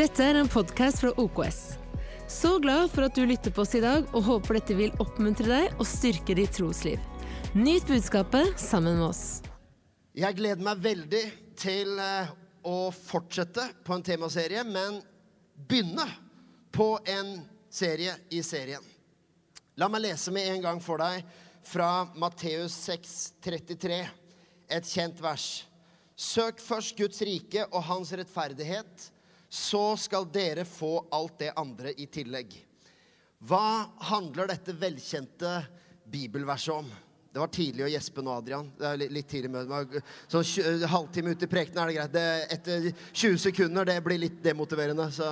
Dette er en podkast fra OKS. Så glad for at du lytter på oss i dag, og håper dette vil oppmuntre deg og styrke ditt trosliv. Nyt budskapet sammen med oss. Jeg gleder meg veldig til eh, å fortsette på en temaserie, men begynne på en serie i serien. La meg lese med en gang for deg fra Matteus 6, 33, et kjent vers. Søk først Guds rike og hans rettferdighet, så skal dere få alt det andre i tillegg. Hva handler dette velkjente bibelverset om? Det var tidlig å gjespe nå, Adrian. Det er litt, tidlig med Sånn tj- halvtime ut i prekenen er det greit. Det, etter 20 sekunder det blir litt demotiverende. Så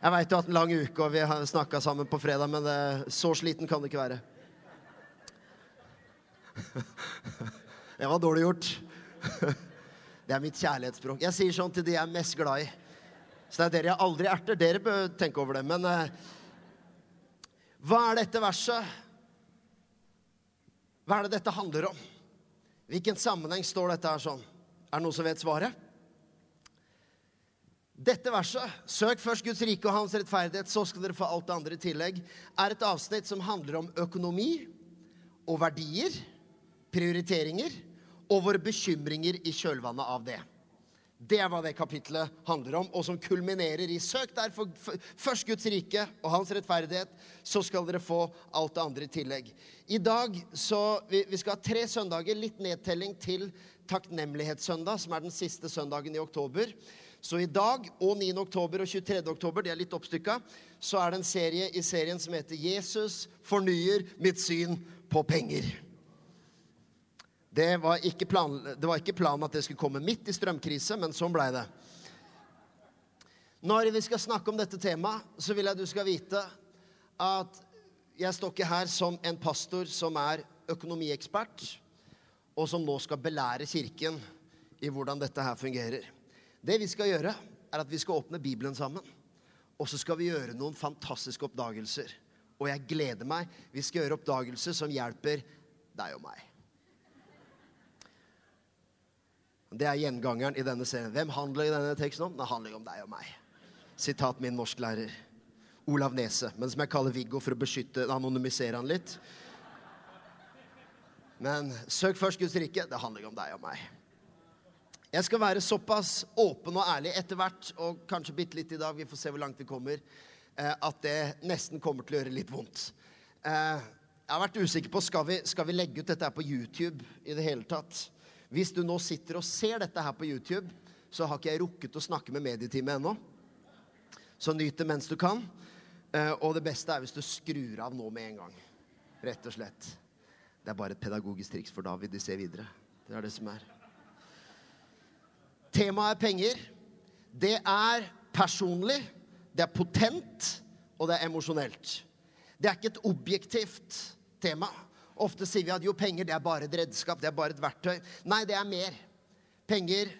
jeg veit du har hatt en lang uke, og vi har snakka sammen på fredag, men det, så sliten kan det ikke være. Det var dårlig gjort. Det er mitt kjærlighetsspråk. Jeg sier sånn til de jeg er mest glad i. Så det er dere jeg aldri erter. Dere bør tenke over det. Men eh, hva er dette verset? Hva er det dette handler om? Hvilken sammenheng står dette her sånn? Er det noen som vet svaret? Dette verset, 'Søk først Guds rike og hans rettferdighet, så skal dere få alt det andre i tillegg', er et avsnitt som handler om økonomi og verdier, prioriteringer og våre bekymringer i kjølvannet av det. Det er hva det kapitlet handler om, og som kulminerer i 'Søk derfor først Guds rike og hans rettferdighet, så skal dere få alt det andre i tillegg'. I dag så Vi, vi skal ha tre søndager, litt nedtelling til takknemlighetssøndag, som er den siste søndagen i oktober. Så i dag og 9. oktober og 23. oktober, det er litt oppstykka, så er det en serie i serien som heter 'Jesus fornyer mitt syn på penger'. Det var, ikke planen at det skulle komme midt i strømkrise, men sånn blei det. Når vi skal snakke om dette temaet, så vil jeg du skal vite at jeg står ikke her som en pastor som er økonomiekspert, og som nå skal belære kirken i hvordan dette her fungerer. Det vi skal gjøre, er at vi skal åpne Bibelen sammen. Og så skal vi gjøre noen fantastiske oppdagelser. Og jeg gleder meg. Vi skal gjøre oppdagelser som hjelper deg og meg. Det er gjengangeren i denne serien. Hvem handler i denne teksten om? Den handler om deg og meg. Sitat min norsklærer. Olav Nese. Men som jeg kaller Viggo for å beskytte anonymisere han litt. Men søk først Guds rike. Det handler om deg og meg. Jeg skal være såpass åpen og ærlig etter hvert, og kanskje bitte litt i dag, vi får se hvor langt vi kommer, eh, at det nesten kommer til å gjøre litt vondt. Eh, Jeg har vært usikker på skal vi skal vi legge ut dette her på YouTube i det hele tatt. Hvis du nå sitter og ser dette her på YouTube, så har ikke jeg rukket å snakke med medietime ennå. Så nyt det mens du kan. Eh, Og det beste er hvis du skrur av nå med en gang. Rett og slett. Det er bare et pedagogisk triks for David. De ser videre. Det er det som er. Temaet er penger. Det er personlig, det er potent, og det er emosjonelt. Det er ikke et objektivt tema. Ofte sier vi at jo, penger det er bare et redskap, det er bare et verktøy. Nei, det er mer. Penger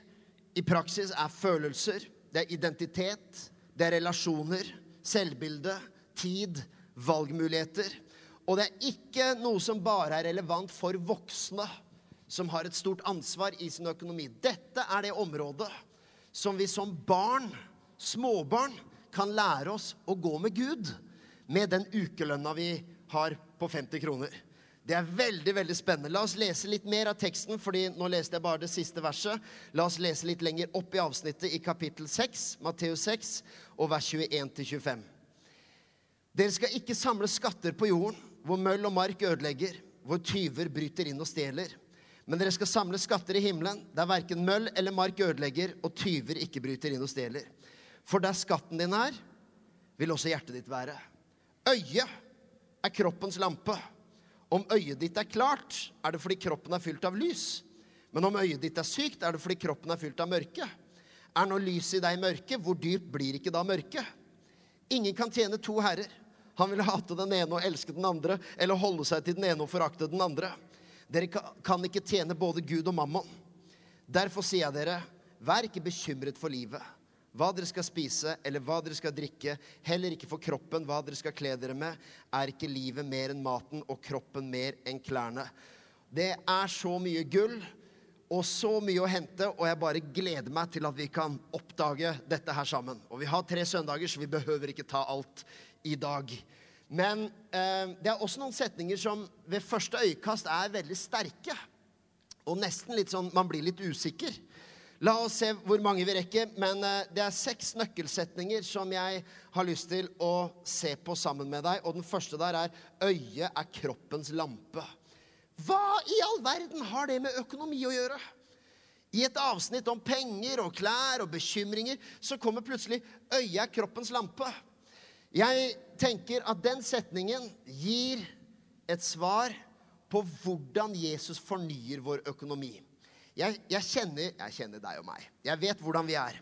i praksis er følelser, det er identitet, det er relasjoner, selvbilde, tid, valgmuligheter. Og det er ikke noe som bare er relevant for voksne som har et stort ansvar i sin økonomi. Dette er det området som vi som barn, småbarn, kan lære oss å gå med Gud med den ukelønna vi har på 50 kroner. Det er veldig veldig spennende. La oss lese litt mer av teksten, fordi nå leste jeg bare det siste verset. La oss lese litt lenger opp i avsnittet i kapittel 6, Matteus 6, og vers 21-25. Dere skal ikke samle skatter på jorden, hvor møll og mark ødelegger, hvor tyver bryter inn og stjeler. Men dere skal samle skatter i himmelen, der verken møll eller mark ødelegger, og tyver ikke bryter inn og stjeler. For der skatten din er, vil også hjertet ditt være. Øyet er kroppens lampe. Om øyet ditt er klart, er det fordi kroppen er fylt av lys. Men om øyet ditt er sykt, er det fordi kroppen er fylt av mørke. Er nå lyset i deg mørke, hvor dypt blir ikke da mørket? Ingen kan tjene to herrer. Han vil hate den ene og elske den andre, eller holde seg til den ene og forakte den andre. Dere kan ikke tjene både Gud og mammon. Derfor sier jeg dere, vær ikke bekymret for livet, hva dere skal spise eller hva dere skal drikke, heller ikke for kroppen, hva dere skal kle dere med. Er ikke livet mer enn maten og kroppen mer enn klærne? Det er så mye gull og så mye å hente, og jeg bare gleder meg til at vi kan oppdage dette her sammen. Og vi har tre søndager, så vi behøver ikke ta alt i dag. Men eh, det er også noen setninger som ved første øyekast er veldig sterke. Og nesten litt sånn Man blir litt usikker. La oss se hvor mange vi rekker. Men eh, det er seks nøkkelsetninger som jeg har lyst til å se på sammen med deg. Og den første der er 'Øyet er kroppens lampe'. Hva i all verden har det med økonomi å gjøre? I et avsnitt om penger og klær og bekymringer så kommer plutselig 'øyet er kroppens lampe'. Jeg tenker at den setningen gir et svar på hvordan Jesus fornyer vår økonomi. Jeg, jeg, kjenner, jeg kjenner deg og meg. Jeg vet hvordan vi er.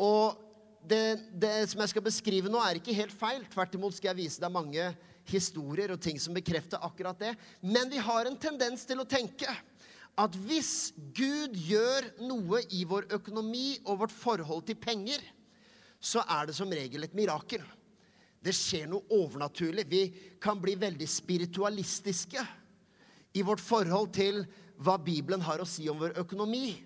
Og det, det, som jeg skal beskrive nå, er ikke helt feil. Tvert imot skal jeg vise deg mange historier og ting som bekrefter akkurat det. Men vi har en tendens til å tenke at hvis Gud gjør noe i vår økonomi og vårt forhold til penger, så er det som regel et mirakel. Det skjer noe overnaturlig. Vi kan bli veldig spiritualistiske i vårt forhold til hva Bibelen har å si om vår økonomi.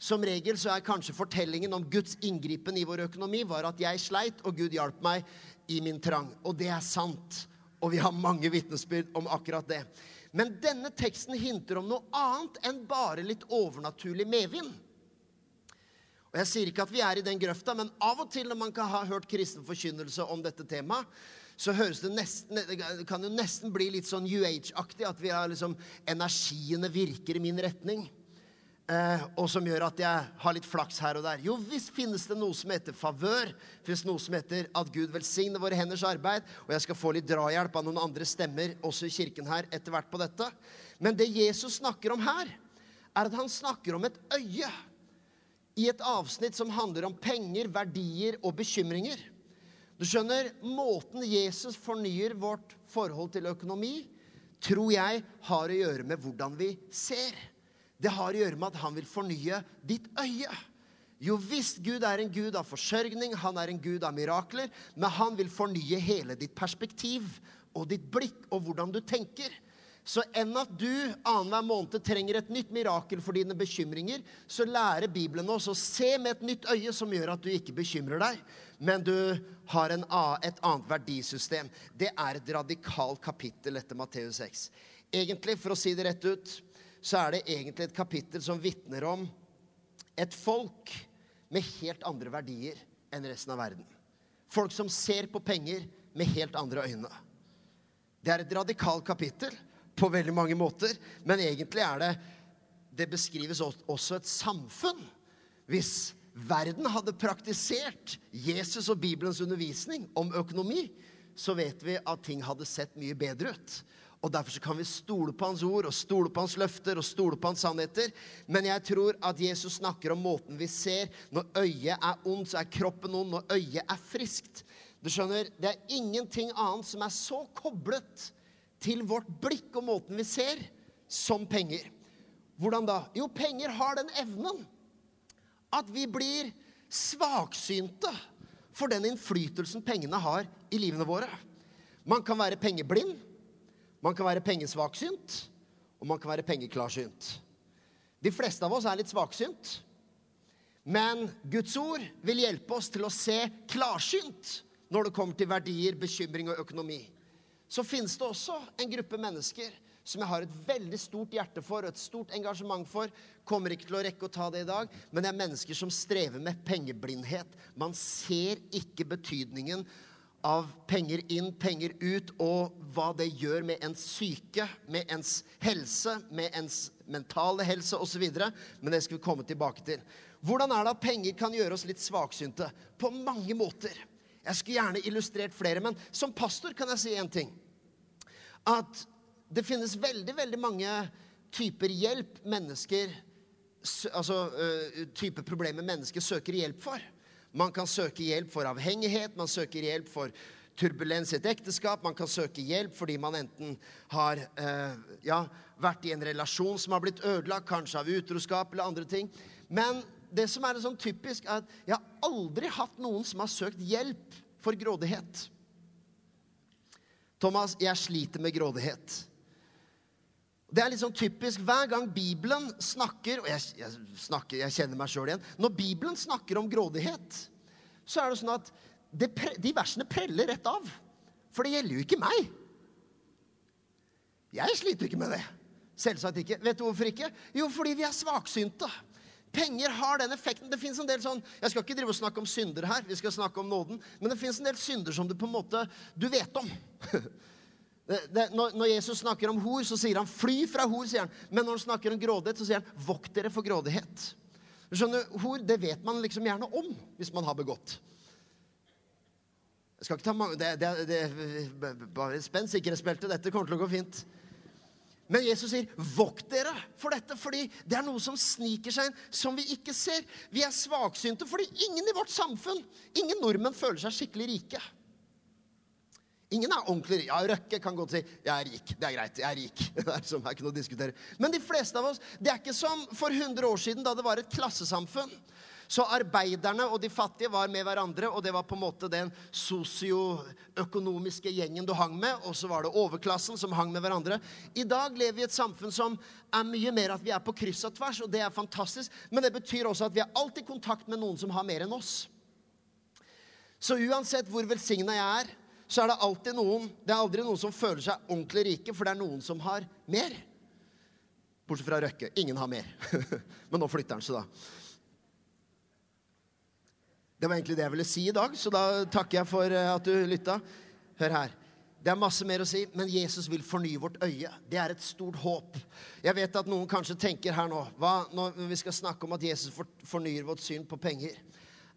Som regel så er kanskje fortellingen om Guds inngripen i vår økonomi var at jeg sleit, og Gud hjalp meg i min trang. Og det er sant. Og vi har mange vitnesbyrd om akkurat det. Men denne teksten hinter om noe annet enn bare litt overnaturlig medvind. Og Jeg sier ikke at vi er i den grøfta, men av og til når man kan ha hørt kristen forkynnelse om dette temaet, så høres det nesten, det kan jo nesten bli litt sånn New Age-aktig. At vi har liksom, energiene virker i min retning. Eh, og som gjør at jeg har litt flaks her og der. Jo visst finnes det noe som heter favør. finnes noe som heter at Gud velsigner våre henders arbeid. Og jeg skal få litt drahjelp av noen andre stemmer også i kirken her etter hvert på dette. Men det Jesus snakker om her, er at han snakker om et øye. I et avsnitt som handler om penger, verdier og bekymringer. Du skjønner, måten Jesus fornyer vårt forhold til økonomi, tror jeg har å gjøre med hvordan vi ser. Det har å gjøre med at han vil fornye ditt øye. Jo visst Gud er en gud av forsørgning, han er en gud av mirakler, men han vil fornye hele ditt perspektiv og ditt blikk og hvordan du tenker. Så enn at du annenhver måned trenger et nytt mirakel for dine bekymringer, så lærer Bibelen oss å se med et nytt øye som gjør at du ikke bekymrer deg, men du har en, et annet verdisystem. Det er et radikalt kapittel etter Matteus 6. Egentlig, for å si det rett ut, så er det egentlig et kapittel som vitner om et folk med helt andre verdier enn resten av verden. Folk som ser på penger med helt andre øyne. Det er et radikalt kapittel på veldig mange måter, men egentlig er det Det beskrives også et samfunn. Hvis verden hadde praktisert Jesus og Bibelens undervisning om økonomi, så vet vi at ting hadde sett mye bedre ut. Og Derfor kan vi stole på hans ord og stole på hans løfter og stole på hans sannheter. Men jeg tror at Jesus snakker om måten vi ser. Når øyet er ondt, så er kroppen ond. Når øyet er friskt. Du skjønner, Det er ingenting annet som er så koblet til vårt blikk og måten vi ser, som penger. Hvordan da? Jo, penger har den evnen at vi blir svaksynte for den innflytelsen pengene har i livene våre. Man kan være pengeblind. Man kan være pengesvaksynt, og man kan være pengeklarsynt. De fleste av oss er litt svaksynt. Men Guds ord vil hjelpe oss til å se klarsynt når det kommer til verdier, bekymring og økonomi. Så finnes det også en gruppe mennesker som jeg har et veldig stort hjerte for og et stort engasjement for. Kommer ikke til å rekke å ta det i dag, men det er mennesker som strever med pengeblindhet. Man ser ikke betydningen av penger inn, penger ut, og hva det gjør med ens syke, med ens helse, med ens mentale helse osv. Men det skal vi komme tilbake til. Hvordan er det at penger kan gjøre oss litt svaksynte? På mange måter. Jeg skulle gjerne illustrert flere, men som pastor kan jeg si én ting. At det finnes veldig, veldig mange typer hjelp mennesker Altså type problemer mennesker søker hjelp for. Man kan søke hjelp for avhengighet, man søker hjelp for turbulens i et ekteskap. Man kan søke hjelp fordi man enten har eh, ja, vært i en relasjon som har blitt ødelagt, kanskje av utroskap eller andre ting. Men det som er sånn typisk, er at jeg har aldri hatt noen som har søkt hjelp for grådighet. Thomas, jeg sliter med grådighet. Det er litt sånn typisk hver gang Bibelen snakker Og jeg, jeg, snakker, jeg kjenner meg sjøl igjen. Når Bibelen snakker om grådighet, så er det sånn at det, de versene preller rett av. For det gjelder jo ikke meg. Jeg sliter ikke med det. Selvsagt ikke. Vet du hvorfor ikke? Jo, fordi vi er svaksynte. Penger har den effekten. Det fins en del sånn Jeg skal ikke drive og snakke om synder her, vi skal snakke om nåden. Men det fins en del synder som du på en måte Du vet om. Det, det, når, når, Jesus snakker om hor, så sier han 'fly fra hor'. sier han. Men når han snakker om grådighet, så sier han 'vokt dere for grådighet'. Skjønner, Hor det vet man liksom gjerne om hvis man har begått. Jeg skal ikke ta mange, det, det, Bare spenn sikkerhetsbeltet. Dette kommer til å gå fint. Men Jesus sier, 'Vokt dere for dette', fordi det er noe som sniker seg inn, som vi ikke ser. Vi er svaksynte fordi ingen i vårt samfunn, ingen nordmenn, føler seg skikkelig rike. Ingen er ordentlig rik. Ja, Røkke kan godt si 'jeg er rik'. Det er greit. jeg er rik. Det er, som, er ikke noe å diskutere. Men de fleste av oss, det er ikke som for 100 år siden, da det var et klassesamfunn. Så arbeiderne og de fattige var med hverandre, og det var på en måte den sosioøkonomiske gjengen du hang med, og så var det overklassen som hang med hverandre. I dag lever vi i et samfunn som er mye mer at vi er på kryss og tvers, og det er fantastisk, men det betyr også at vi er alltid i kontakt med noen som har mer enn oss. Så uansett hvor velsigna jeg er, så er det alltid noen Det er aldri noen som føler seg ordentlig rike, for det er noen som har mer. Bortsett fra Røkke. Ingen har mer. Men nå flytter han seg, da. Det var egentlig det jeg ville si i dag, så da takker jeg for eh, at du lytta. Hør her. Det er masse mer å si, men Jesus vil fornye vårt øye. Det er et stort håp. Jeg vet at noen kanskje tenker her nå hva, Når vi skal snakke om at Jesus fornyer vårt syn på penger,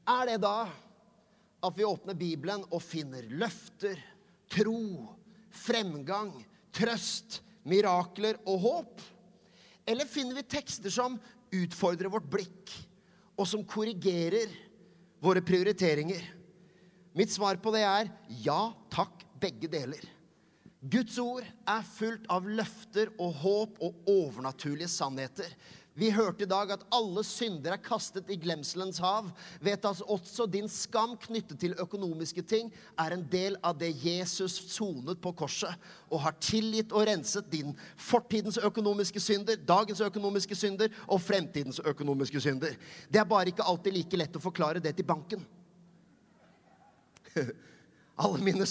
er det da at vi åpner Bibelen og finner løfter, tro, fremgang, trøst, mirakler og håp? Eller finner vi tekster som utfordrer vårt blikk, og som korrigerer våre prioriteringer? Mitt svar på det er ja takk, begge deler. Guds ord er fullt av løfter og håp og overnaturlige sannheter. Vi hørte i dag at alle synder er kastet i glemselens hav. Vet at også din skam knyttet til økonomiske ting er en del av det Jesus sonet på korset, og har tilgitt og renset din fortidens økonomiske synder, dagens økonomiske synder og fremtidens økonomiske synder. Det er bare ikke alltid like lett å forklare det til banken. Alle mine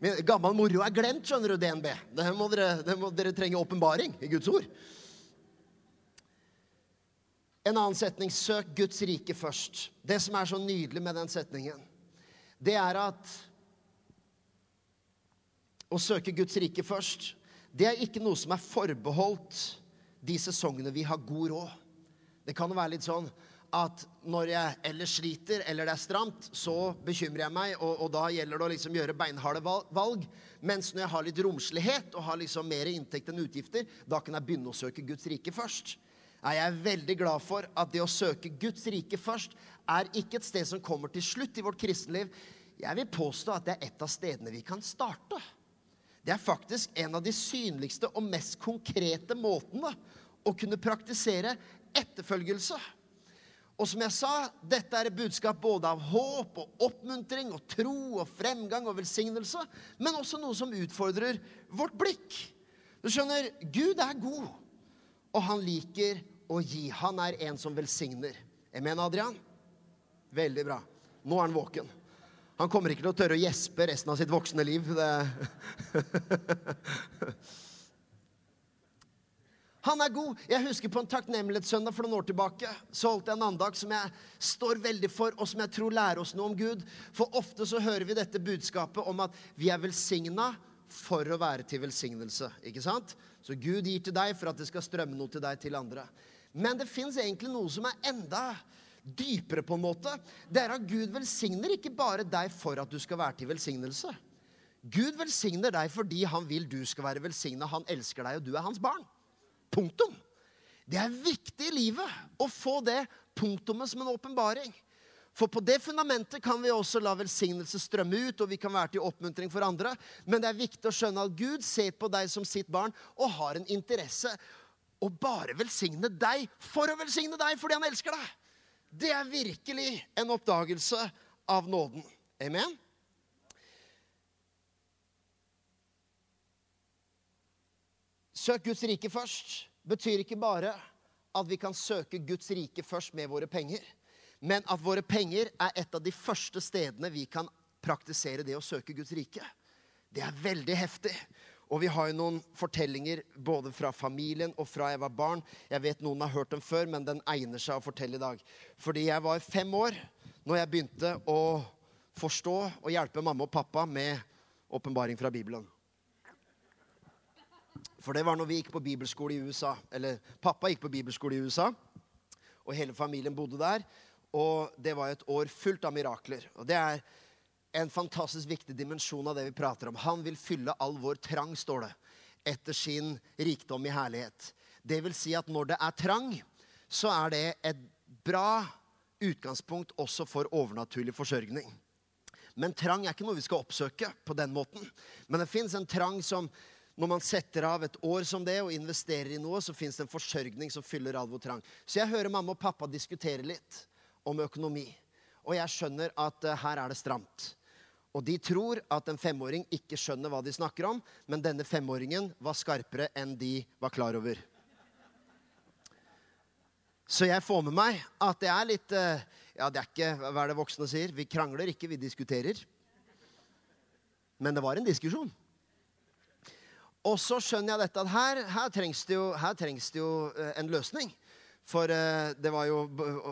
Min Gammel moro er glemt, skjønner du, DNB. Det må dere, må dere trenge åpenbaring i Guds ord. En annen setning søk Guds rike først. Det som er så nydelig med den setningen, det er at å søke Guds rike først, det er ikke noe som er forbeholdt de sesongene vi har god råd. Det kan jo være litt sånn at når jeg ellers sliter eller det er stramt, så bekymrer jeg meg, og, og da gjelder det å liksom gjøre beinharde valg. Mens når jeg har litt romslighet og har liksom mer inntekt enn utgifter, da kan jeg begynne å søke Guds rike først er jeg veldig glad for at det å søke Guds rike først er ikke et sted som kommer til slutt i vårt kristenliv. Jeg vil påstå at det er et av stedene vi kan starte. Det er faktisk en av de synligste og mest konkrete måtene å kunne praktisere etterfølgelse. Og som jeg sa, dette er et budskap både av håp og oppmuntring og tro og fremgang og velsignelse, men også noe som utfordrer vårt blikk. Du skjønner, Gud er god, og han liker å gi. Han er en som velsigner. Amen, Adrian? Veldig bra. Nå er han våken. Han kommer ikke til å tørre å gjespe resten av sitt voksne liv. Han er god. Jeg husker på en takknemlighetssøndag for noen år tilbake. Så holdt jeg en andak som jeg står veldig for, og som jeg tror lærer oss noe om Gud. For ofte så hører vi dette budskapet om at vi er velsigna for å være til velsignelse. Ikke sant? Så Gud gir til deg for at det skal strømme noe til deg til andre. Men det fins egentlig noe som er enda dypere, på en måte. Det er at Gud velsigner ikke bare deg for at du skal være til velsignelse. Gud velsigner deg fordi han vil du skal være velsigna. Han elsker deg, og du er hans barn. Punktum. Det er viktig i livet å få det punktumet som en åpenbaring. For på det fundamentet kan vi også la velsignelse strømme ut, og vi kan være til oppmuntring for andre. Men det er viktig å skjønne at Gud ser på deg som sitt barn og har en interesse å bare velsigne deg for å velsigne deg fordi han elsker deg. Det er virkelig en oppdagelse av nåden. Amen? Søk Guds rike først betyr ikke bare at vi kan søke Guds rike først med våre penger, men at våre penger er et av de første stedene vi kan praktisere det å søke Guds rike. Det er veldig heftig. Og vi har jo noen fortellinger både fra familien og fra jeg var barn. Jeg vet noen har hørt dem før, men den egner seg å fortelle i dag. Fordi jeg var fem år når jeg begynte å forstå og hjelpe mamma og pappa med åpenbaring fra Bibelen. For det var når vi gikk på bibelskole i USA. Eller pappa gikk på bibelskole i USA, og hele familien bodde der. Og det var et år fullt av mirakler. Og det er en fantastisk viktig dimensjon av det vi prater om. Han vil fylle all vår trang, står det, etter sin rikdom i herlighet. Det vil si at når det er trang, så er det et bra utgangspunkt også for overnaturlig forsørgning. Men trang er ikke noe vi skal oppsøke på den måten. Men det fins en trang som når man setter av et år som det og investerer i noe, så fins det en forsørgning som fyller all vår trang. Så jeg hører mamma og pappa diskutere litt om økonomi. Og jeg skjønner at uh, her er det stramt. Og de tror at en femåring ikke skjønner hva de snakker om, men denne femåringen var skarpere enn de var klar over. Så jeg får med meg at det er litt uh, Ja, det er ikke hva er det voksne sier. Vi krangler ikke, vi diskuterer. Men det var en diskusjon. Og så skjønner jeg dette at her, her, trengs, det jo, her trengs det jo uh, en løsning. For uh, det var jo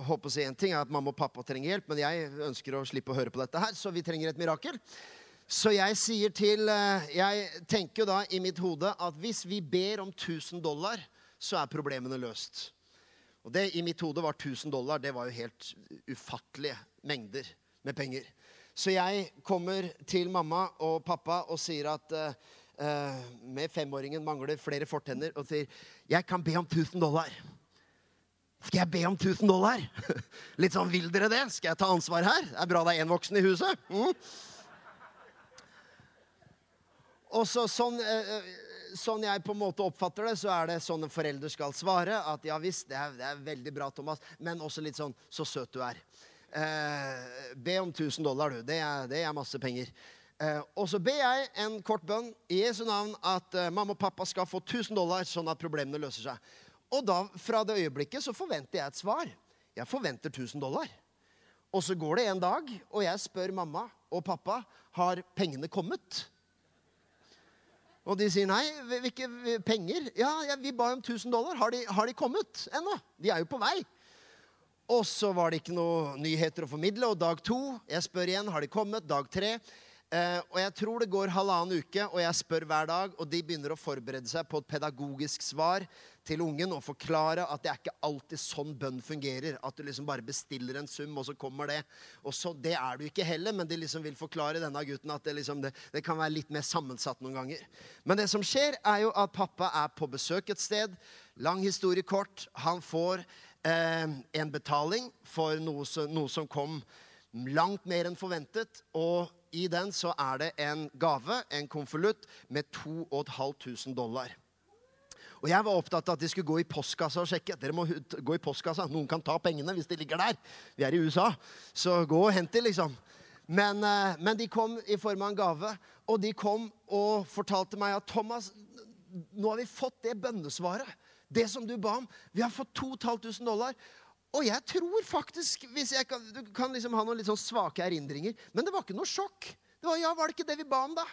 håper å si en ting at mamma og pappa trenger hjelp, men jeg ønsker å slippe å høre på dette her, så vi trenger et mirakel. Så jeg sier til uh, Jeg tenker jo da i mitt hode at hvis vi ber om 1000 dollar, så er problemene løst. Og det i mitt hode var 1000 dollar. Det var jo helt ufattelige mengder med penger. Så jeg kommer til mamma og pappa og sier at uh, med femåringen mangler flere fortenner, og sier 'Jeg kan be om 1000 dollar'. Skal jeg be om 1000 dollar? Litt sånn vil dere det? Skal jeg ta ansvar her? Det er bra det er én voksen i huset. Mm. Og så sånn, sånn, jeg på en måte oppfatter det, så er det sånn en forelder skal svare. At ja visst, det er, det er veldig bra, Thomas, men også litt sånn så søt du er. Eh, be om 1000 dollar, du. Det er, det er masse penger. Eh, og så ber jeg en kort bønn i Jesu navn at eh, mamma og pappa skal få 1000 dollar, sånn at problemene løser seg. Og da, fra det øyeblikket så forventer jeg et svar. Jeg forventer 1000 dollar. Og så går det en dag, og jeg spør mamma og pappa har pengene kommet. Og de sier nei, hvilke penger? Ja, ja vi ba om 1000 dollar. Har de, har de kommet ennå? De er jo på vei. Og så var det ikke noe nyheter å formidle. Og dag to, jeg spør igjen, har de kommet? Dag tre. Eh, og jeg tror det går halvannen uke, og jeg spør hver dag, og de begynner å forberede seg på et pedagogisk svar til ungen og forklare at det er ikke alltid sånn bønn fungerer. At du liksom bare bestiller en sum, og så kommer det. Og så, Det er du ikke heller, men de liksom vil forklare denne gutten at det, liksom, det, det kan være litt mer sammensatt noen ganger. Men det som skjer, er jo at pappa er på besøk et sted. Lang historie kort. Han får eh, en betaling for noe, noe som kom langt mer enn forventet. og i den så er det en gave, en konvolutt, med 2500 dollar. Og Jeg var opptatt av at de skulle gå i postkassa og sjekke. Dere må gå i postkassa. Noen kan ta pengene hvis de ligger der. Vi er i USA, så gå og hent dem, liksom. Men, eh, men, de kom i form av en gave, og de kom og fortalte meg at Thomas, nå har vi fått det bønnesvaret. Det som du ba om. Vi har fått 2500 dollar. Og jeg tror faktisk jeg kan, Du kan liksom ha noen litt sånn svake erindringer, men det var ikke noe sjokk. Det var, ja, var det ikke det vi ba om, da?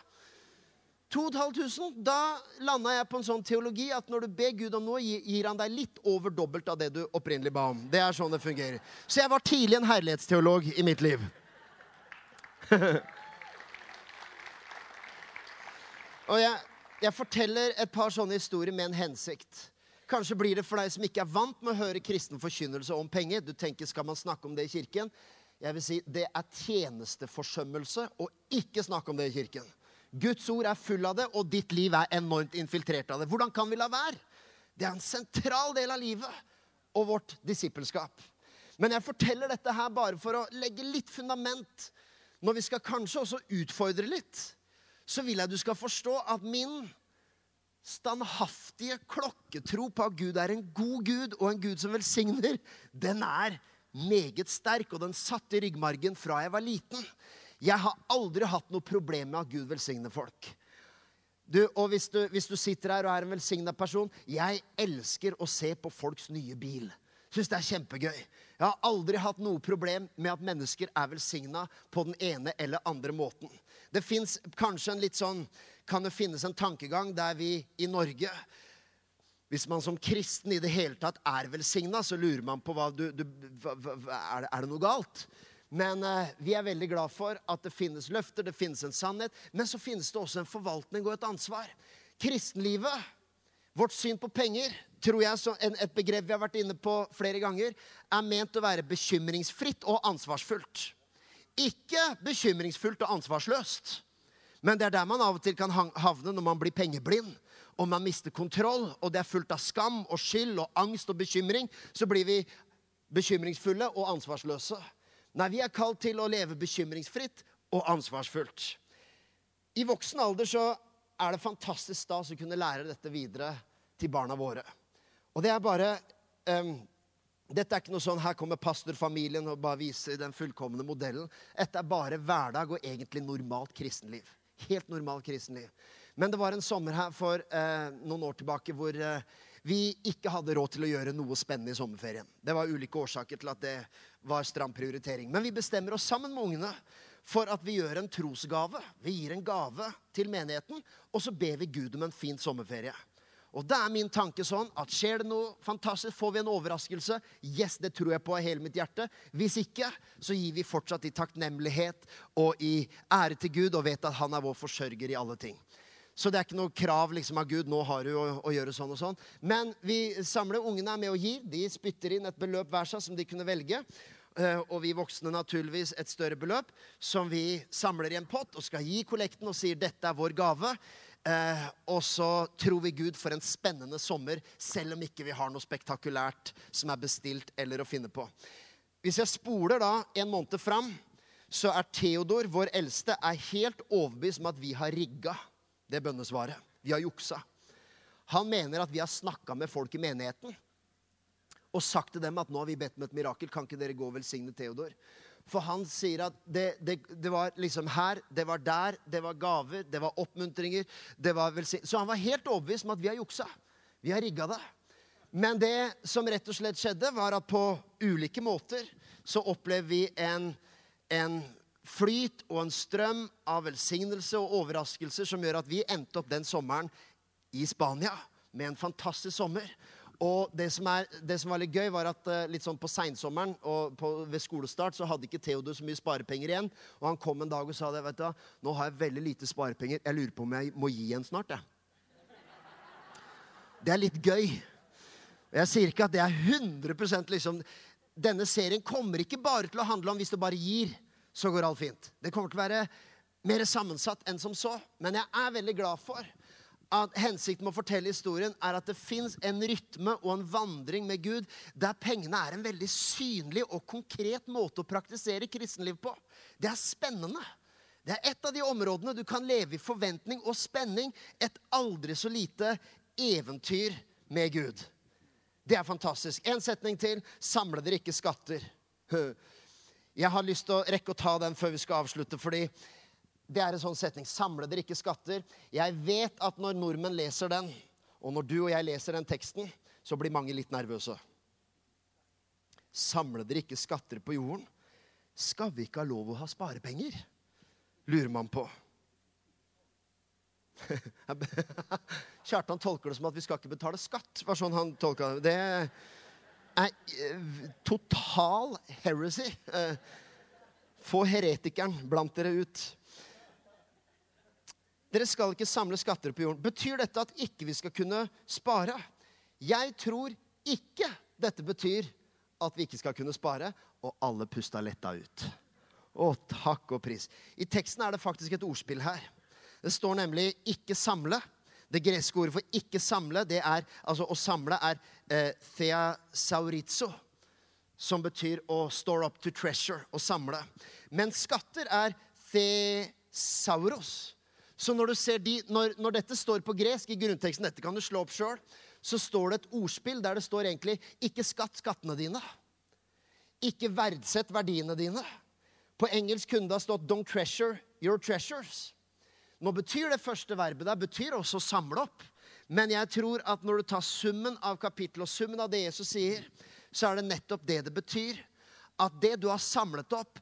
2500. Da landa jeg på en sånn teologi at når du ber Gud om noe, gir han deg litt over dobbelt av det du opprinnelig ba om. Det er sånn det fungerer. Så jeg var tidlig en herlighetsteolog i mitt liv. Og jeg, jeg forteller et par sånne historier med en hensikt. Kanskje blir det for deg som ikke er vant med å høre kristen forkynnelse om penger. Du tenker, skal man snakke om det i kirken? Jeg vil si, Det er tjenesteforsømmelse å ikke snakke om det i kirken. Guds ord er full av det, og ditt liv er enormt infiltrert av det. Hvordan kan vi la være? Det er en sentral del av livet og vårt disippelskap. Men jeg forteller dette her bare for å legge litt fundament. Når vi skal kanskje også utfordre litt, så vil jeg du skal forstå at min standhaftige klokketro på at Gud er en god Gud og en Gud som velsigner, den er meget sterk, og den satt i ryggmargen fra jeg var liten. Jeg har aldri hatt noe problem med at Gud velsigner folk. Du, og hvis du, hvis du sitter her og er en velsigna person Jeg elsker å se på folks nye bil. Syns det er kjempegøy. Jeg har aldri hatt noe problem med at mennesker er velsigna på den ene eller andre måten. Det fins kanskje en litt sånn Kan det finnes en tankegang der vi i Norge hvis man som kristen i det hele tatt er velsigna, så lurer man på hva du, du hva, hva, er, det, er, det, noe galt. Men eh, vi er veldig glad for at det finnes løfter, det finnes en sannhet. Men så finnes det også en forvaltning og et ansvar. Kristenlivet, vårt syn på penger, tror jeg, en, et begrep vi har vært inne på flere ganger, er ment å være bekymringsfritt og ansvarsfullt. Ikke bekymringsfullt og ansvarsløst. Men det er der man av og til kan havne når man blir pengeblind og man mister kontroll, og det er fullt av skam og skyld og angst og bekymring, så blir vi bekymringsfulle og ansvarsløse. Nei, vi er kalt til å leve bekymringsfritt og ansvarsfullt. I voksen alder så er det fantastisk stas å kunne lære dette videre til barna våre. Og det er bare um, Dette er ikke noe sånn her kommer pastorfamilien og bare viser den fullkomne modellen. Dette er bare hverdag og egentlig normalt kristenliv. Helt normalt kristenliv. Men det var en sommer her for uh, noen år tilbake hvor eh, vi ikke hadde råd til å gjøre noe spennende i sommerferien. Det var ulike årsaker til at det var stram prioritering. Men vi bestemmer oss sammen med ungene for at vi gjør en trosgave. Vi gir en gave til menigheten, og så ber vi Gud om en fin sommerferie. Og da er min tanke sånn at skjer det noe fantastisk, får vi en overraskelse. Yes, det tror jeg på av hele mitt hjerte. Hvis ikke, så gir vi fortsatt i takknemlighet og i ære til Gud og vet at han er vår forsørger i alle ting. Så det er ikke noe krav liksom, av Gud nå har du å, å, gjøre sånn og sånn. Men vi samler ungene er med og gir. De spytter inn et beløp hver seg som de kunne velge. Uh, og vi voksne naturligvis et større beløp som vi samler i en pott og skal gi kollekten og sier dette er vår gave. Uh, og så tror vi Gud for en spennende sommer, selv om ikke vi har noe spektakulært som er bestilt eller å finne på. Hvis jeg spoler da en måned fram, så er Theodor, vår eldste, er helt overbevist om at vi har rigga det bønnesvaret. Vi har juksa. Han mener at vi har snakka med folk i menigheten og sagt til dem at nå har vi bedt om et mirakel. Kan ikke dere gå og velsigne Theodor? For han sier at det, det, det, var liksom her, det var der, det var gaver, det var oppmuntringer. Det var Så han var helt overbevist om at vi har juksa. Vi har rigga det. Men det som rett og slett skjedde, var at på ulike måter så opplever vi en, en flyt og en strøm av velsignelse og overraskelser som gjør at vi endte opp den sommeren i Spania med en fantastisk sommer. Og det som, er, det som var litt gøy, var at uh, litt sånn på seinsommeren og på, ved skolestart så hadde ikke Theodor så mye sparepenger igjen. Og han kom en dag og sa det, vet du, nå har jeg veldig lite sparepenger. Jeg lurer på om jeg må gi igjen snart. Jeg. Det er litt gøy. Jeg sier ikke at det er 100% liksom Denne serien kommer ikke bare til å handle om hvis du bare gir så går alt fint. Det kommer til å være mer sammensatt enn som så. Men jeg er veldig glad for at hensikten med å fortelle historien er at det fins en rytme og en vandring med Gud der pengene er en veldig synlig og konkret måte å praktisere kristenliv på. Det er spennende. Det er et av de områdene du kan leve i forventning og spenning. Et aldri så lite eventyr med Gud. Det er fantastisk. En setning til. Samle dere ikke skatter. Jeg har lyst til å rekke å ta den før vi skal avslutte. fordi det er en sånn setning. Samle dere ikke skatter. Jeg vet at når nordmenn leser den, og når du og jeg leser den teksten, så blir mange litt nervøse. Samle dere ikke skatter på jorden. Skal vi ikke ha lov å ha sparepenger? Lurer man på. Kjartan tolker det som at vi skal ikke betale skatt. var sånn han tolka det. Er eh, total heresy. Eh, få heretikeren blant dere ut. Dere skal ikke samle skatter på jorden. Betyr dette at ikke vi skal kunne spare? Jeg tror ikke dette betyr at vi ikke skal kunne spare. Og alle pusta letta ut. Å, takk og pris. I teksten er det faktisk et ordspill her. Det står nemlig 'ikke samle'. Det greske ordet for 'ikke samle', det er, altså å samle, er eh, theasaurizo. Som betyr å store up to treasure, å samle. Men skatter er thesauros. Så når, de, når, når, dette står på gresk i grunnteksten, dette kan du slå opp sjøl, så står det et ordspill der det står egentlig 'ikke skatt skattene dine'. Ikke verdsett verdiene dine. På engelsk kunne det ha stått 'don't treasure your treasures'. Nå betyr det første verbet der betyr også å samle opp. Men jeg tror at når du tar summen av kapittelet og summen av det Jesus sier, så er det nettopp det det betyr. At det du har samlet opp,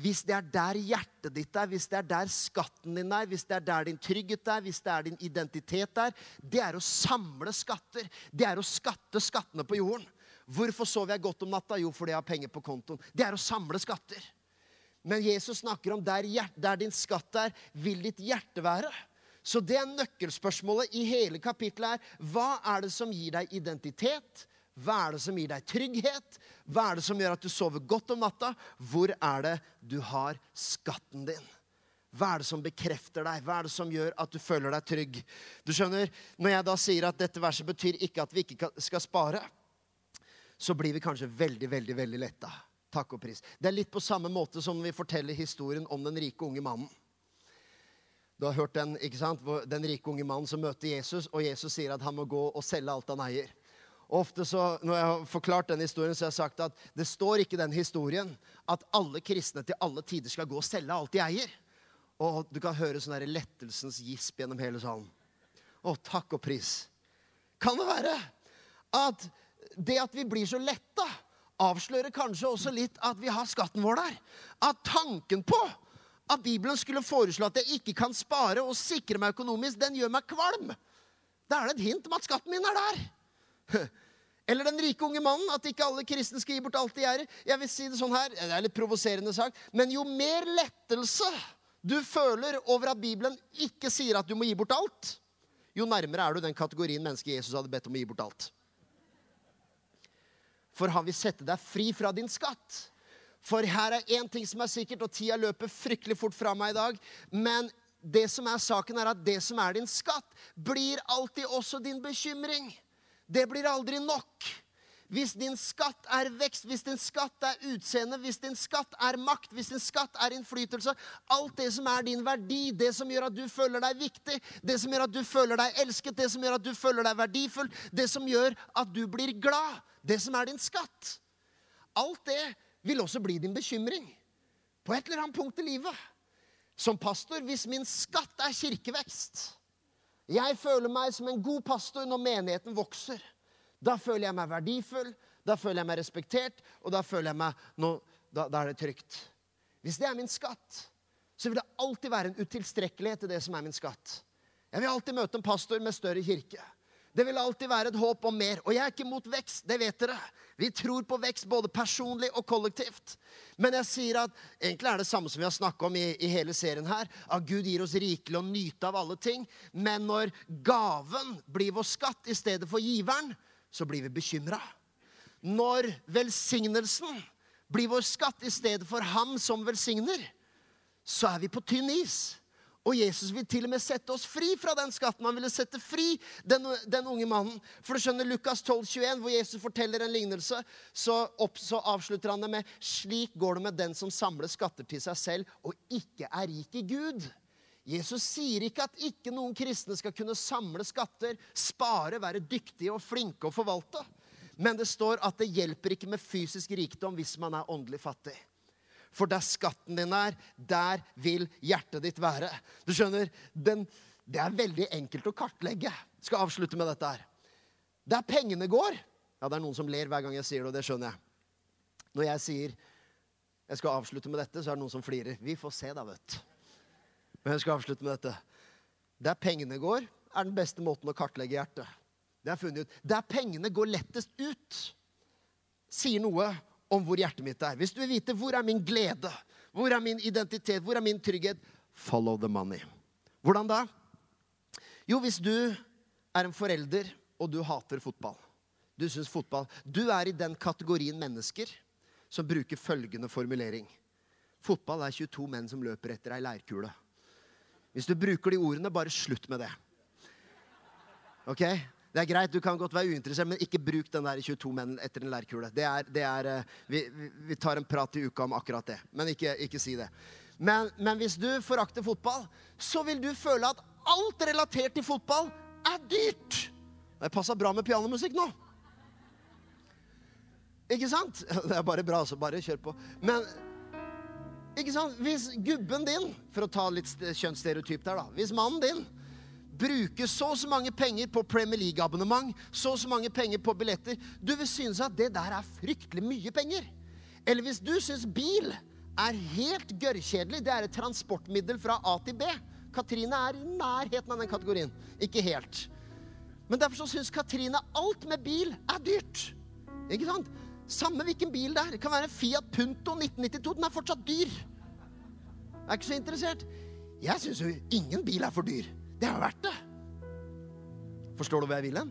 hvis det er der hjertet ditt er, hvis det er der skatten din er, hvis det er der din trygghet er, hvis det er din identitet er, det er å samle skatter. Det er å skatte skattene på jorden. Hvorfor sover jeg godt om natta? Jo, fordi jeg har penger på kontoen. Det er å samle skatter. Men Jesus snakker om der, der din skatt er, vil ditt hjerte være. Så det er nøkkelspørsmålet i hele kapittelet er hva er det som gir deg identitet? Hva er det som gir deg trygghet? Hva er det som gjør at du sover godt om natta? Hvor er det du har skatten din? Hva er det som bekrefter deg? Hva er det som gjør at du føler deg trygg? Du skjønner, Når jeg da sier at dette verset betyr ikke at vi ikke skal spare, så blir vi kanskje veldig, veldig, veldig letta. Takk og pris. Det er litt på samme måte som vi forteller historien om den rike unge mannen. Du har hørt den, ikke sant? den rike unge mannen som møter Jesus, og Jesus sier at han må gå og selge alt han eier. Og ofte så, Når jeg har forklart den historien, så har jeg sagt at det står ikke i den historien at alle kristne til alle tider skal gå og selge alt de eier. Og du kan høre sånn lettelsens gisp gjennom hele salen. Å, takk og pris. Kan det være at det at vi blir så letta, avslører kanskje også litt at vi har skatten vår der? At tanken på at Bibelen skulle foreslå at jeg ikke kan spare og sikre meg økonomisk, den gjør meg kvalm. Da er det et hint om at skatten min er der. Eller den rike unge mannen, at ikke alle kristne skal gi bort alt de eier. Jeg vil si Det sånn her, det er litt provoserende sagt, men jo mer lettelse du føler over at Bibelen ikke sier at du må gi bort alt, jo nærmere er du den kategorien mennesker Jesus hadde bedt om å gi bort alt. For han vil sette deg fri fra din skatt. For her er én ting som er sikkert, og tida løper fryktelig fort fra meg i dag. Men det som er saken, er at det som er din skatt, blir alltid også din bekymring. Det blir aldri nok. Hvis din skatt er vekst, hvis din skatt er utseende, hvis din skatt er makt, hvis din skatt er innflytelse Alt det som er din verdi, det som gjør at du føler deg viktig, det som gjør at du føler deg elsket, det som gjør at du føler deg verdifull, det som gjør at du blir glad, det som er din skatt Alt det vil også bli din bekymring på et eller annet punkt i livet. Som pastor, hvis min skatt er kirkevekst Jeg føler meg som en god pastor når menigheten vokser. Da føler jeg meg verdifull, da føler jeg meg respektert, og da føler jeg meg no, da, da, er det trygt. Hvis det er min skatt, så vil det alltid være en utilstrekkelighet til det som er min skatt. Jeg vil alltid møte en pastor med større kirke. Det vil alltid være et håp om mer. Og jeg er ikke mot vekst, det vet dere. Vi tror på vekst både personlig og kollektivt. Men jeg sier at egentlig er det samme som vi har snakka om i, i, hele serien her. At Gud gir oss rikelig å nyte av alle ting. Men når gaven blir vår skatt i stedet for giveren, så blir vi bekymra. Når velsignelsen blir vår skatt i stedet for ham som velsigner, så er vi på tynn is. Og Jesus vil til og med sette oss fri fra den skatten. Han ville sette fri den, den unge mannen. For du skjønner, Lukas 12, 21, hvor Jesus forteller en lignelse, så, opp, så, avslutter han det med Slik går det med den som samler skatter til seg selv og ikke er rik i Gud. Jesus sier ikke at ikke noen kristne skal kunne samle skatter, spare, være dyktige og flinke og forvalte. Men det står at det hjelper ikke med fysisk rikdom hvis man er åndelig fattig. For der skatten din er, der vil hjertet ditt være. Du skjønner, den, Det er veldig enkelt å kartlegge. Jeg skal avslutte med dette her. Der pengene går Ja, det er noen som ler hver gang jeg sier det, og det skjønner jeg. Når jeg sier jeg skal avslutte med dette, så er det noen som flirer. Vi får se, da, vet du. Men jeg skal avslutte med dette. Der pengene går, er den beste måten å kartlegge hjertet. Det er funnet ut. Der pengene går lettest ut, sier noe om hvor hjertet mitt er. Hvis du vil vite hvor er min glede, hvor er min identitet, hvor er min trygghet, follow the money. Hvordan da? Jo, hvis du er en forelder, og du hater fotball Du syns fotball Du er i den kategorien mennesker som bruker følgende formulering. Fotball er 22 menn som løper etter ei leirkule. Hvis du bruker de ordene, bare slutt med det. Ok? Det er greit, Du kan godt være uinteressert, men ikke bruk den der 22 menn etter en lærkule. Det er, det er, eh, vi, vi, tar en prat i uka om akkurat det. Men ikke, ikke si det. Men, men, hvis du forakter fotball, så vil du føle at alt relatert til fotball er dyrt. Det passa bra med pianomusikk nå. Ikke sant? Det er bare bra, så bare kjør på. Men Ikke sant? Hvis gubben din, for å ta litt kjønnsstereotyp der, da Hvis mannen din bruker så og så mange penger på Premier League-abonnement, så og så mange penger på billetter Du vil synes at det der er fryktelig mye penger. Eller hvis du syns bil er helt gørrkjedelig, det er et transportmiddel fra A til B Katrine er i nærheten av den kategorien. Ikke helt. Men derfor så syns Katrine alt med bil er dyrt. Ikke sant? Samme hvilken bil det er. Det kan være en Fiat Punto 1992. Den er fortsatt dyr. Jeg er ikke så interessert. Jeg syns jo ingen bil er for dyr. Det har vært det. Forstår du hva jeg vil hen?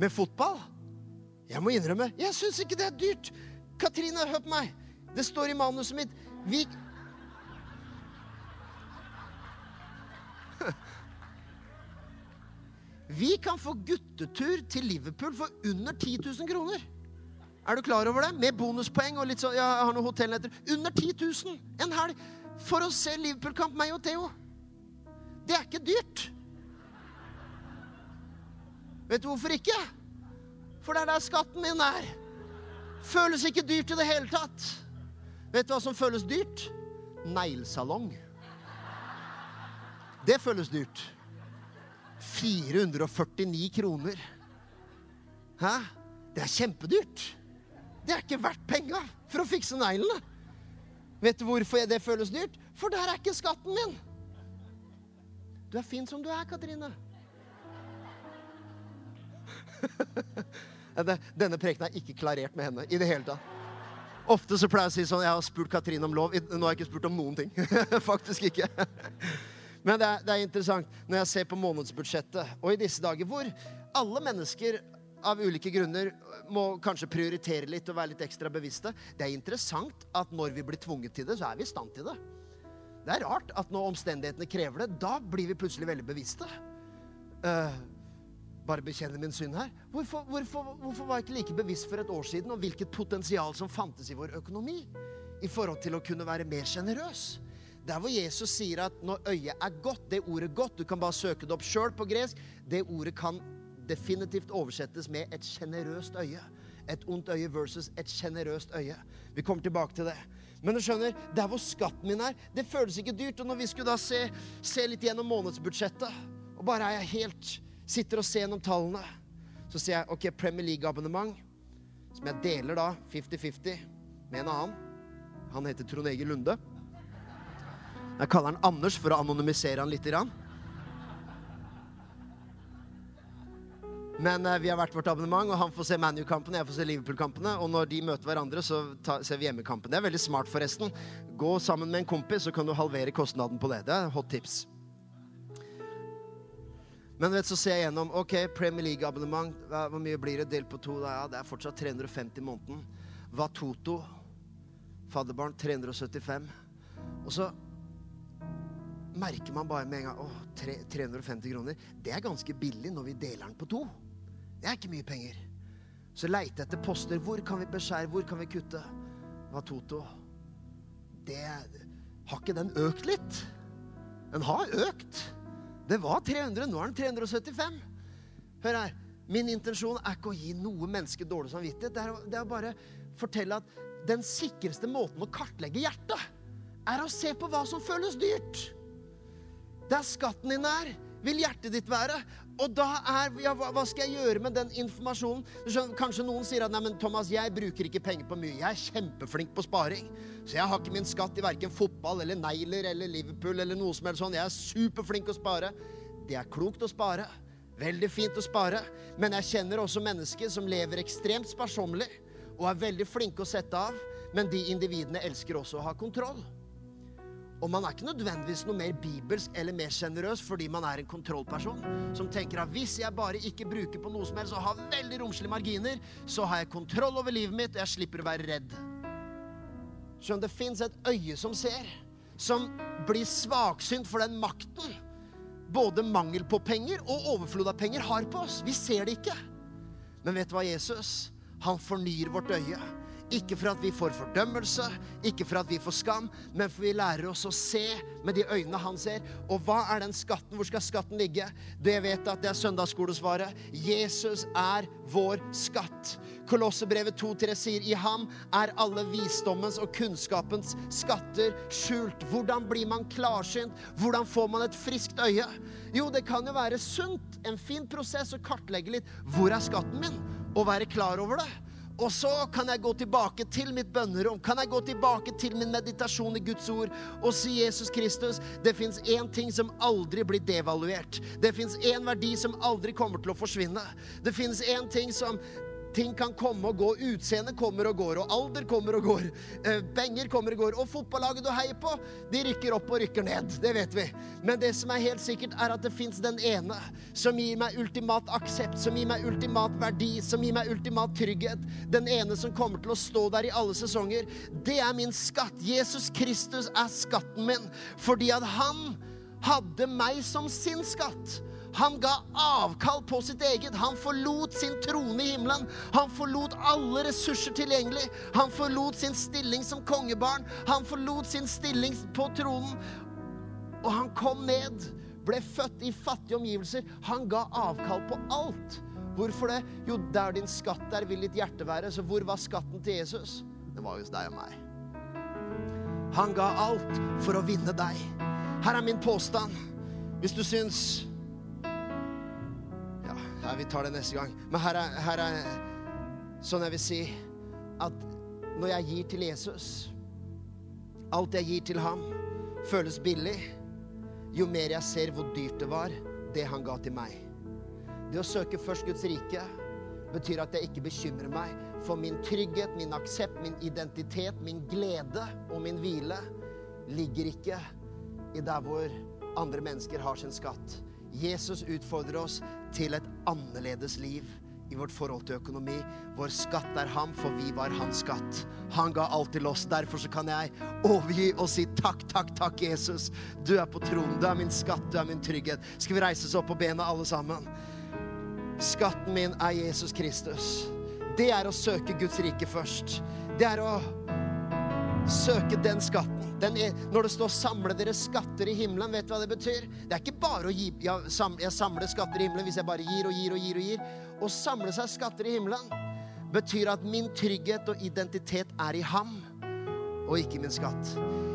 Med fotball Jeg må innrømme, jeg syns ikke det er dyrt. Katrine, hør på meg. Det står i manuset mitt. Vi Vi kan få guttetur til Liverpool for under 10 000 kroner. Er du klar over det? Med bonuspoeng og litt sånn Ja, jeg har noen hotellnetter. Under 10 000 en helg for å se Liverpool-kamp, meg og Theo. Det er ikke dyrt. Vet du hvorfor ikke? For det er der skatten min er. Føles ikke dyrt i det hele tatt. Vet du hva som føles dyrt? Neglesalong. Det føles dyrt. 449 kroner. Hæ? Det er kjempedyrt. Det er ikke verdt penga for å fikse neglene. Vet du hvorfor det føles dyrt? For der er ikke skatten min. Du er fin som du er, Katrine. Denne prekenen er ikke klarert med henne i det hele tatt. Ofte så pleier jeg å si sånn Jeg har spurt Katrine om lov. Nå har jeg ikke spurt om noen ting. Faktisk ikke. Men det er, det er interessant når jeg ser på månedsbudsjettet, og i disse dager hvor alle mennesker av ulike grunner må kanskje prioritere litt og være litt ekstra bevisste. Det er interessant at når vi blir tvunget til det, så er vi i stand til det. Det er rart at når omstendighetene krever det, da blir vi plutselig veldig bevisste. Uh, bare bekjenne min synd her. Hvorfor, hvorfor, hvorfor var jeg ikke like bevisst for et år siden om hvilket potensial som fantes i vår økonomi i forhold til å kunne være mer sjenerøs? Der hvor Jesus sier at når øyet er godt, det ordet godt Du kan bare søke det opp sjøl på gresk. Det ordet kan definitivt oversettes med et sjenerøst øye. Et ondt øye versus et sjenerøst øye. Vi kommer tilbake til det. Men du skjønner, der hvor skatten min er, det føles ikke dyrt. Og når vi skulle da se, se litt gjennom månedsbudsjettet, og bare er jeg helt sitter og ser gjennom tallene, så sier jeg OK, Premier League-abonnement, som jeg deler da 50-50 med en annen. Han heter Trond Egil Lunde. Jeg kaller han Anders for å anonymisere han litt. Grann. Men uh, vi har hvert vårt abonnement, og han får se ManU-kampene, jeg får se Liverpool-kampene. Og når de møter hverandre, så ta, ser vi hjemmekampen. Det er veldig smart, forresten. Gå sammen med en kompis, så kan du halvere kostnaden på det. Det er hot tips. Men vet, så ser jeg gjennom ok, Premier League-abonnement. Hvor mye blir det delt på to? Ja, det er fortsatt 350 i måneden. Hva Toto? Fadderbarn 375. Og så merker man bare med en gang åh, 350 kroner. Det er ganske billig når vi deler den på to. Det er ikke mye penger. Så leite etter poster. Hvor kan vi beskjære? Hvor kan vi kutte? Hva Toto? Det Har ikke den økt litt? Den har økt. Det var 300, nå er den 375. Hør her. Min intensjon er ikke å gi noe menneske dårlig samvittighet. Det er, det er bare fortelle at den sikreste måten å kartlegge hjertet, er å se på hva som føles dyrt. Der skatten din er, vil hjertet ditt være. Og da er ja, hva, skal jeg gjøre med den informasjonen? Kanskje noen sier at nei, men Thomas, jeg bruker ikke penger på mye. Jeg er kjempeflink på sparing. Så jeg har ikke min skatt i verken fotball eller negler eller Liverpool eller noe som helst sånn. Jeg er superflink å spare. Det er klokt å spare. Veldig fint å spare. Men jeg kjenner også mennesker som lever ekstremt sparsommelig og er veldig flinke å sette av. Men de individene elsker også å ha kontroll. Og man er ikke nødvendigvis noe mer bibelsk eller mer sjenerøs fordi man er en kontrollperson som tenker at hvis jeg bare ikke bruker på noe som helst og har veldig romslige marginer, så har jeg kontroll over livet mitt, og jeg slipper å være redd. Skjønn, det fins et øye som ser, som blir svaksynt for den makten både mangel på penger og overflod av penger har på oss. Vi ser det ikke. Men vet du hva, Jesus? Han fornyer vårt øye. Ikke for at vi får fordømmelse, ikke for at vi får skam, men for vi lærer oss å se med de øynene han ser. Og hva er den skatten? Hvor skal skatten ligge? Det vet at det er søndagsskolesvaret. Jesus er vår skatt. Kolossebrevet 2.3 sier i ham er alle visdommens og kunnskapens skatter skjult. Hvordan blir man klarsynt? Hvordan får man et friskt øye? Jo, det kan jo være sunt, en fin prosess, å kartlegge litt hvor er skatten min, og være klar over det. Og så kan jeg gå tilbake til mitt bønnerom, kan jeg gå tilbake til min meditasjon i Guds ord og si Jesus Kristus, det fins én ting som aldri blir devaluert. Det fins én verdi som aldri kommer til å forsvinne. Det fins én ting som Ting kan komme og gå. Utseende kommer og går, og alder kommer og går. Eh, penger kommer og går. Og fotballaget du heier på, de rykker opp og rykker ned. Det vet vi. Men det som er helt sikkert, er at det fins den ene som gir meg ultimat aksept, som gir meg ultimat verdi, som gir meg ultimat trygghet. Den ene som kommer til å stå der i alle sesonger. Det er min skatt. Jesus Kristus er skatten min fordi at han hadde meg som sin skatt. Han ga avkall på sitt eget. Han forlot sin trone i himmelen. Han forlot alle ressurser tilgjengelig. Han forlot sin stilling som kongebarn. Han forlot sin stilling på tronen. Og han kom ned, ble født i fattige omgivelser. Han ga avkall på alt. Hvorfor det? Jo, der din skatt er, vil ditt hjerte være. Så hvor var skatten til Jesus? Det var hos deg og meg. Han ga alt for å vinne deg. Her er min påstand. Hvis du syns Nei, vi tar det neste gang. Men her er, her er sånn jeg vil si at når jeg gir til Jesus Alt jeg gir til ham, føles billig. Jo mer jeg ser hvor dyrt det var, det han ga til meg. Det å søke først Guds rike betyr at jeg ikke bekymrer meg for min trygghet, min aksept, min identitet, min glede og min hvile ligger ikke i der hvor andre mennesker har sin skatt. Jesus utfordrer oss til et annerledes liv i vårt forhold til økonomi. Vår skatt er ham, for vi var hans skatt. Han ga alt til oss. Derfor så kan jeg overgi og si takk, takk, takk, Jesus. Du er på tronen. Du er min skatt, du er min trygghet. Skal vi reise oss opp på bena, alle sammen? Skatten min er Jesus Kristus. Det er å søke Guds rike først. Det er å søke den skatten. Den er, når det står 'samle dere skatter i himmelen', vet du hva det betyr? Det er ikke bare å gi ja, sam, Jeg samler skatter i himmelen hvis jeg bare gir og gir og gir og gir. Å samle seg skatter i himmelen betyr at min trygghet og identitet er i ham, og ikke min skatt.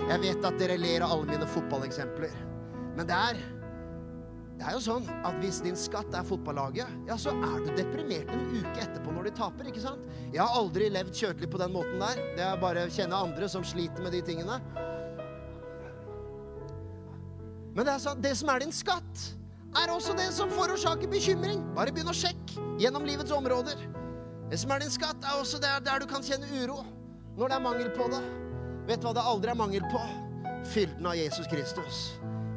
Jeg vet at dere ler av alle mine fotballeksempler, men det er det er jo sånn at Hvis din skatt er fotballaget, ja, så er du deprimert en uke etterpå når de taper. ikke sant? Jeg har aldri levd kjøtelig på den måten der. Det er bare å kjenne andre som sliter med de tingene. Men det er sånn, det som er din skatt, er også det som forårsaker bekymring. Bare begynn å sjekke gjennom livets områder. Det som er din skatt, er også der, der du kan kjenne uro når det er mangel på det. Vet du hva det aldri er mangel på? Fylden av Jesus Kristus.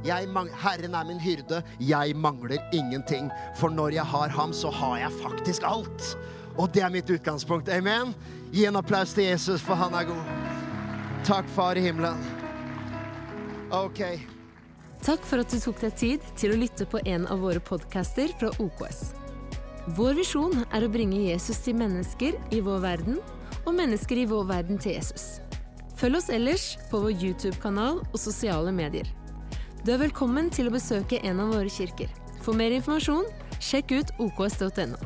Herren er min hyrde, jeg mangler ingenting. For når jeg har ham, så har jeg faktisk alt. Og det er mitt utgangspunkt. Amen. Gi en applaus til Jesus, for han er god. Takk, Far i himmelen. Ok. Takk for at du tok deg tid til å lytte på en av våre podcaster fra OKS. Vår visjon er å bringe Jesus til mennesker i vår verden, og mennesker i vår verden til Jesus. Følg oss ellers på vår YouTube-kanal og sosiale medier. Du er velkommen til å besøke en av våre kirker. For mer informasjon, sjekk ut oks.no.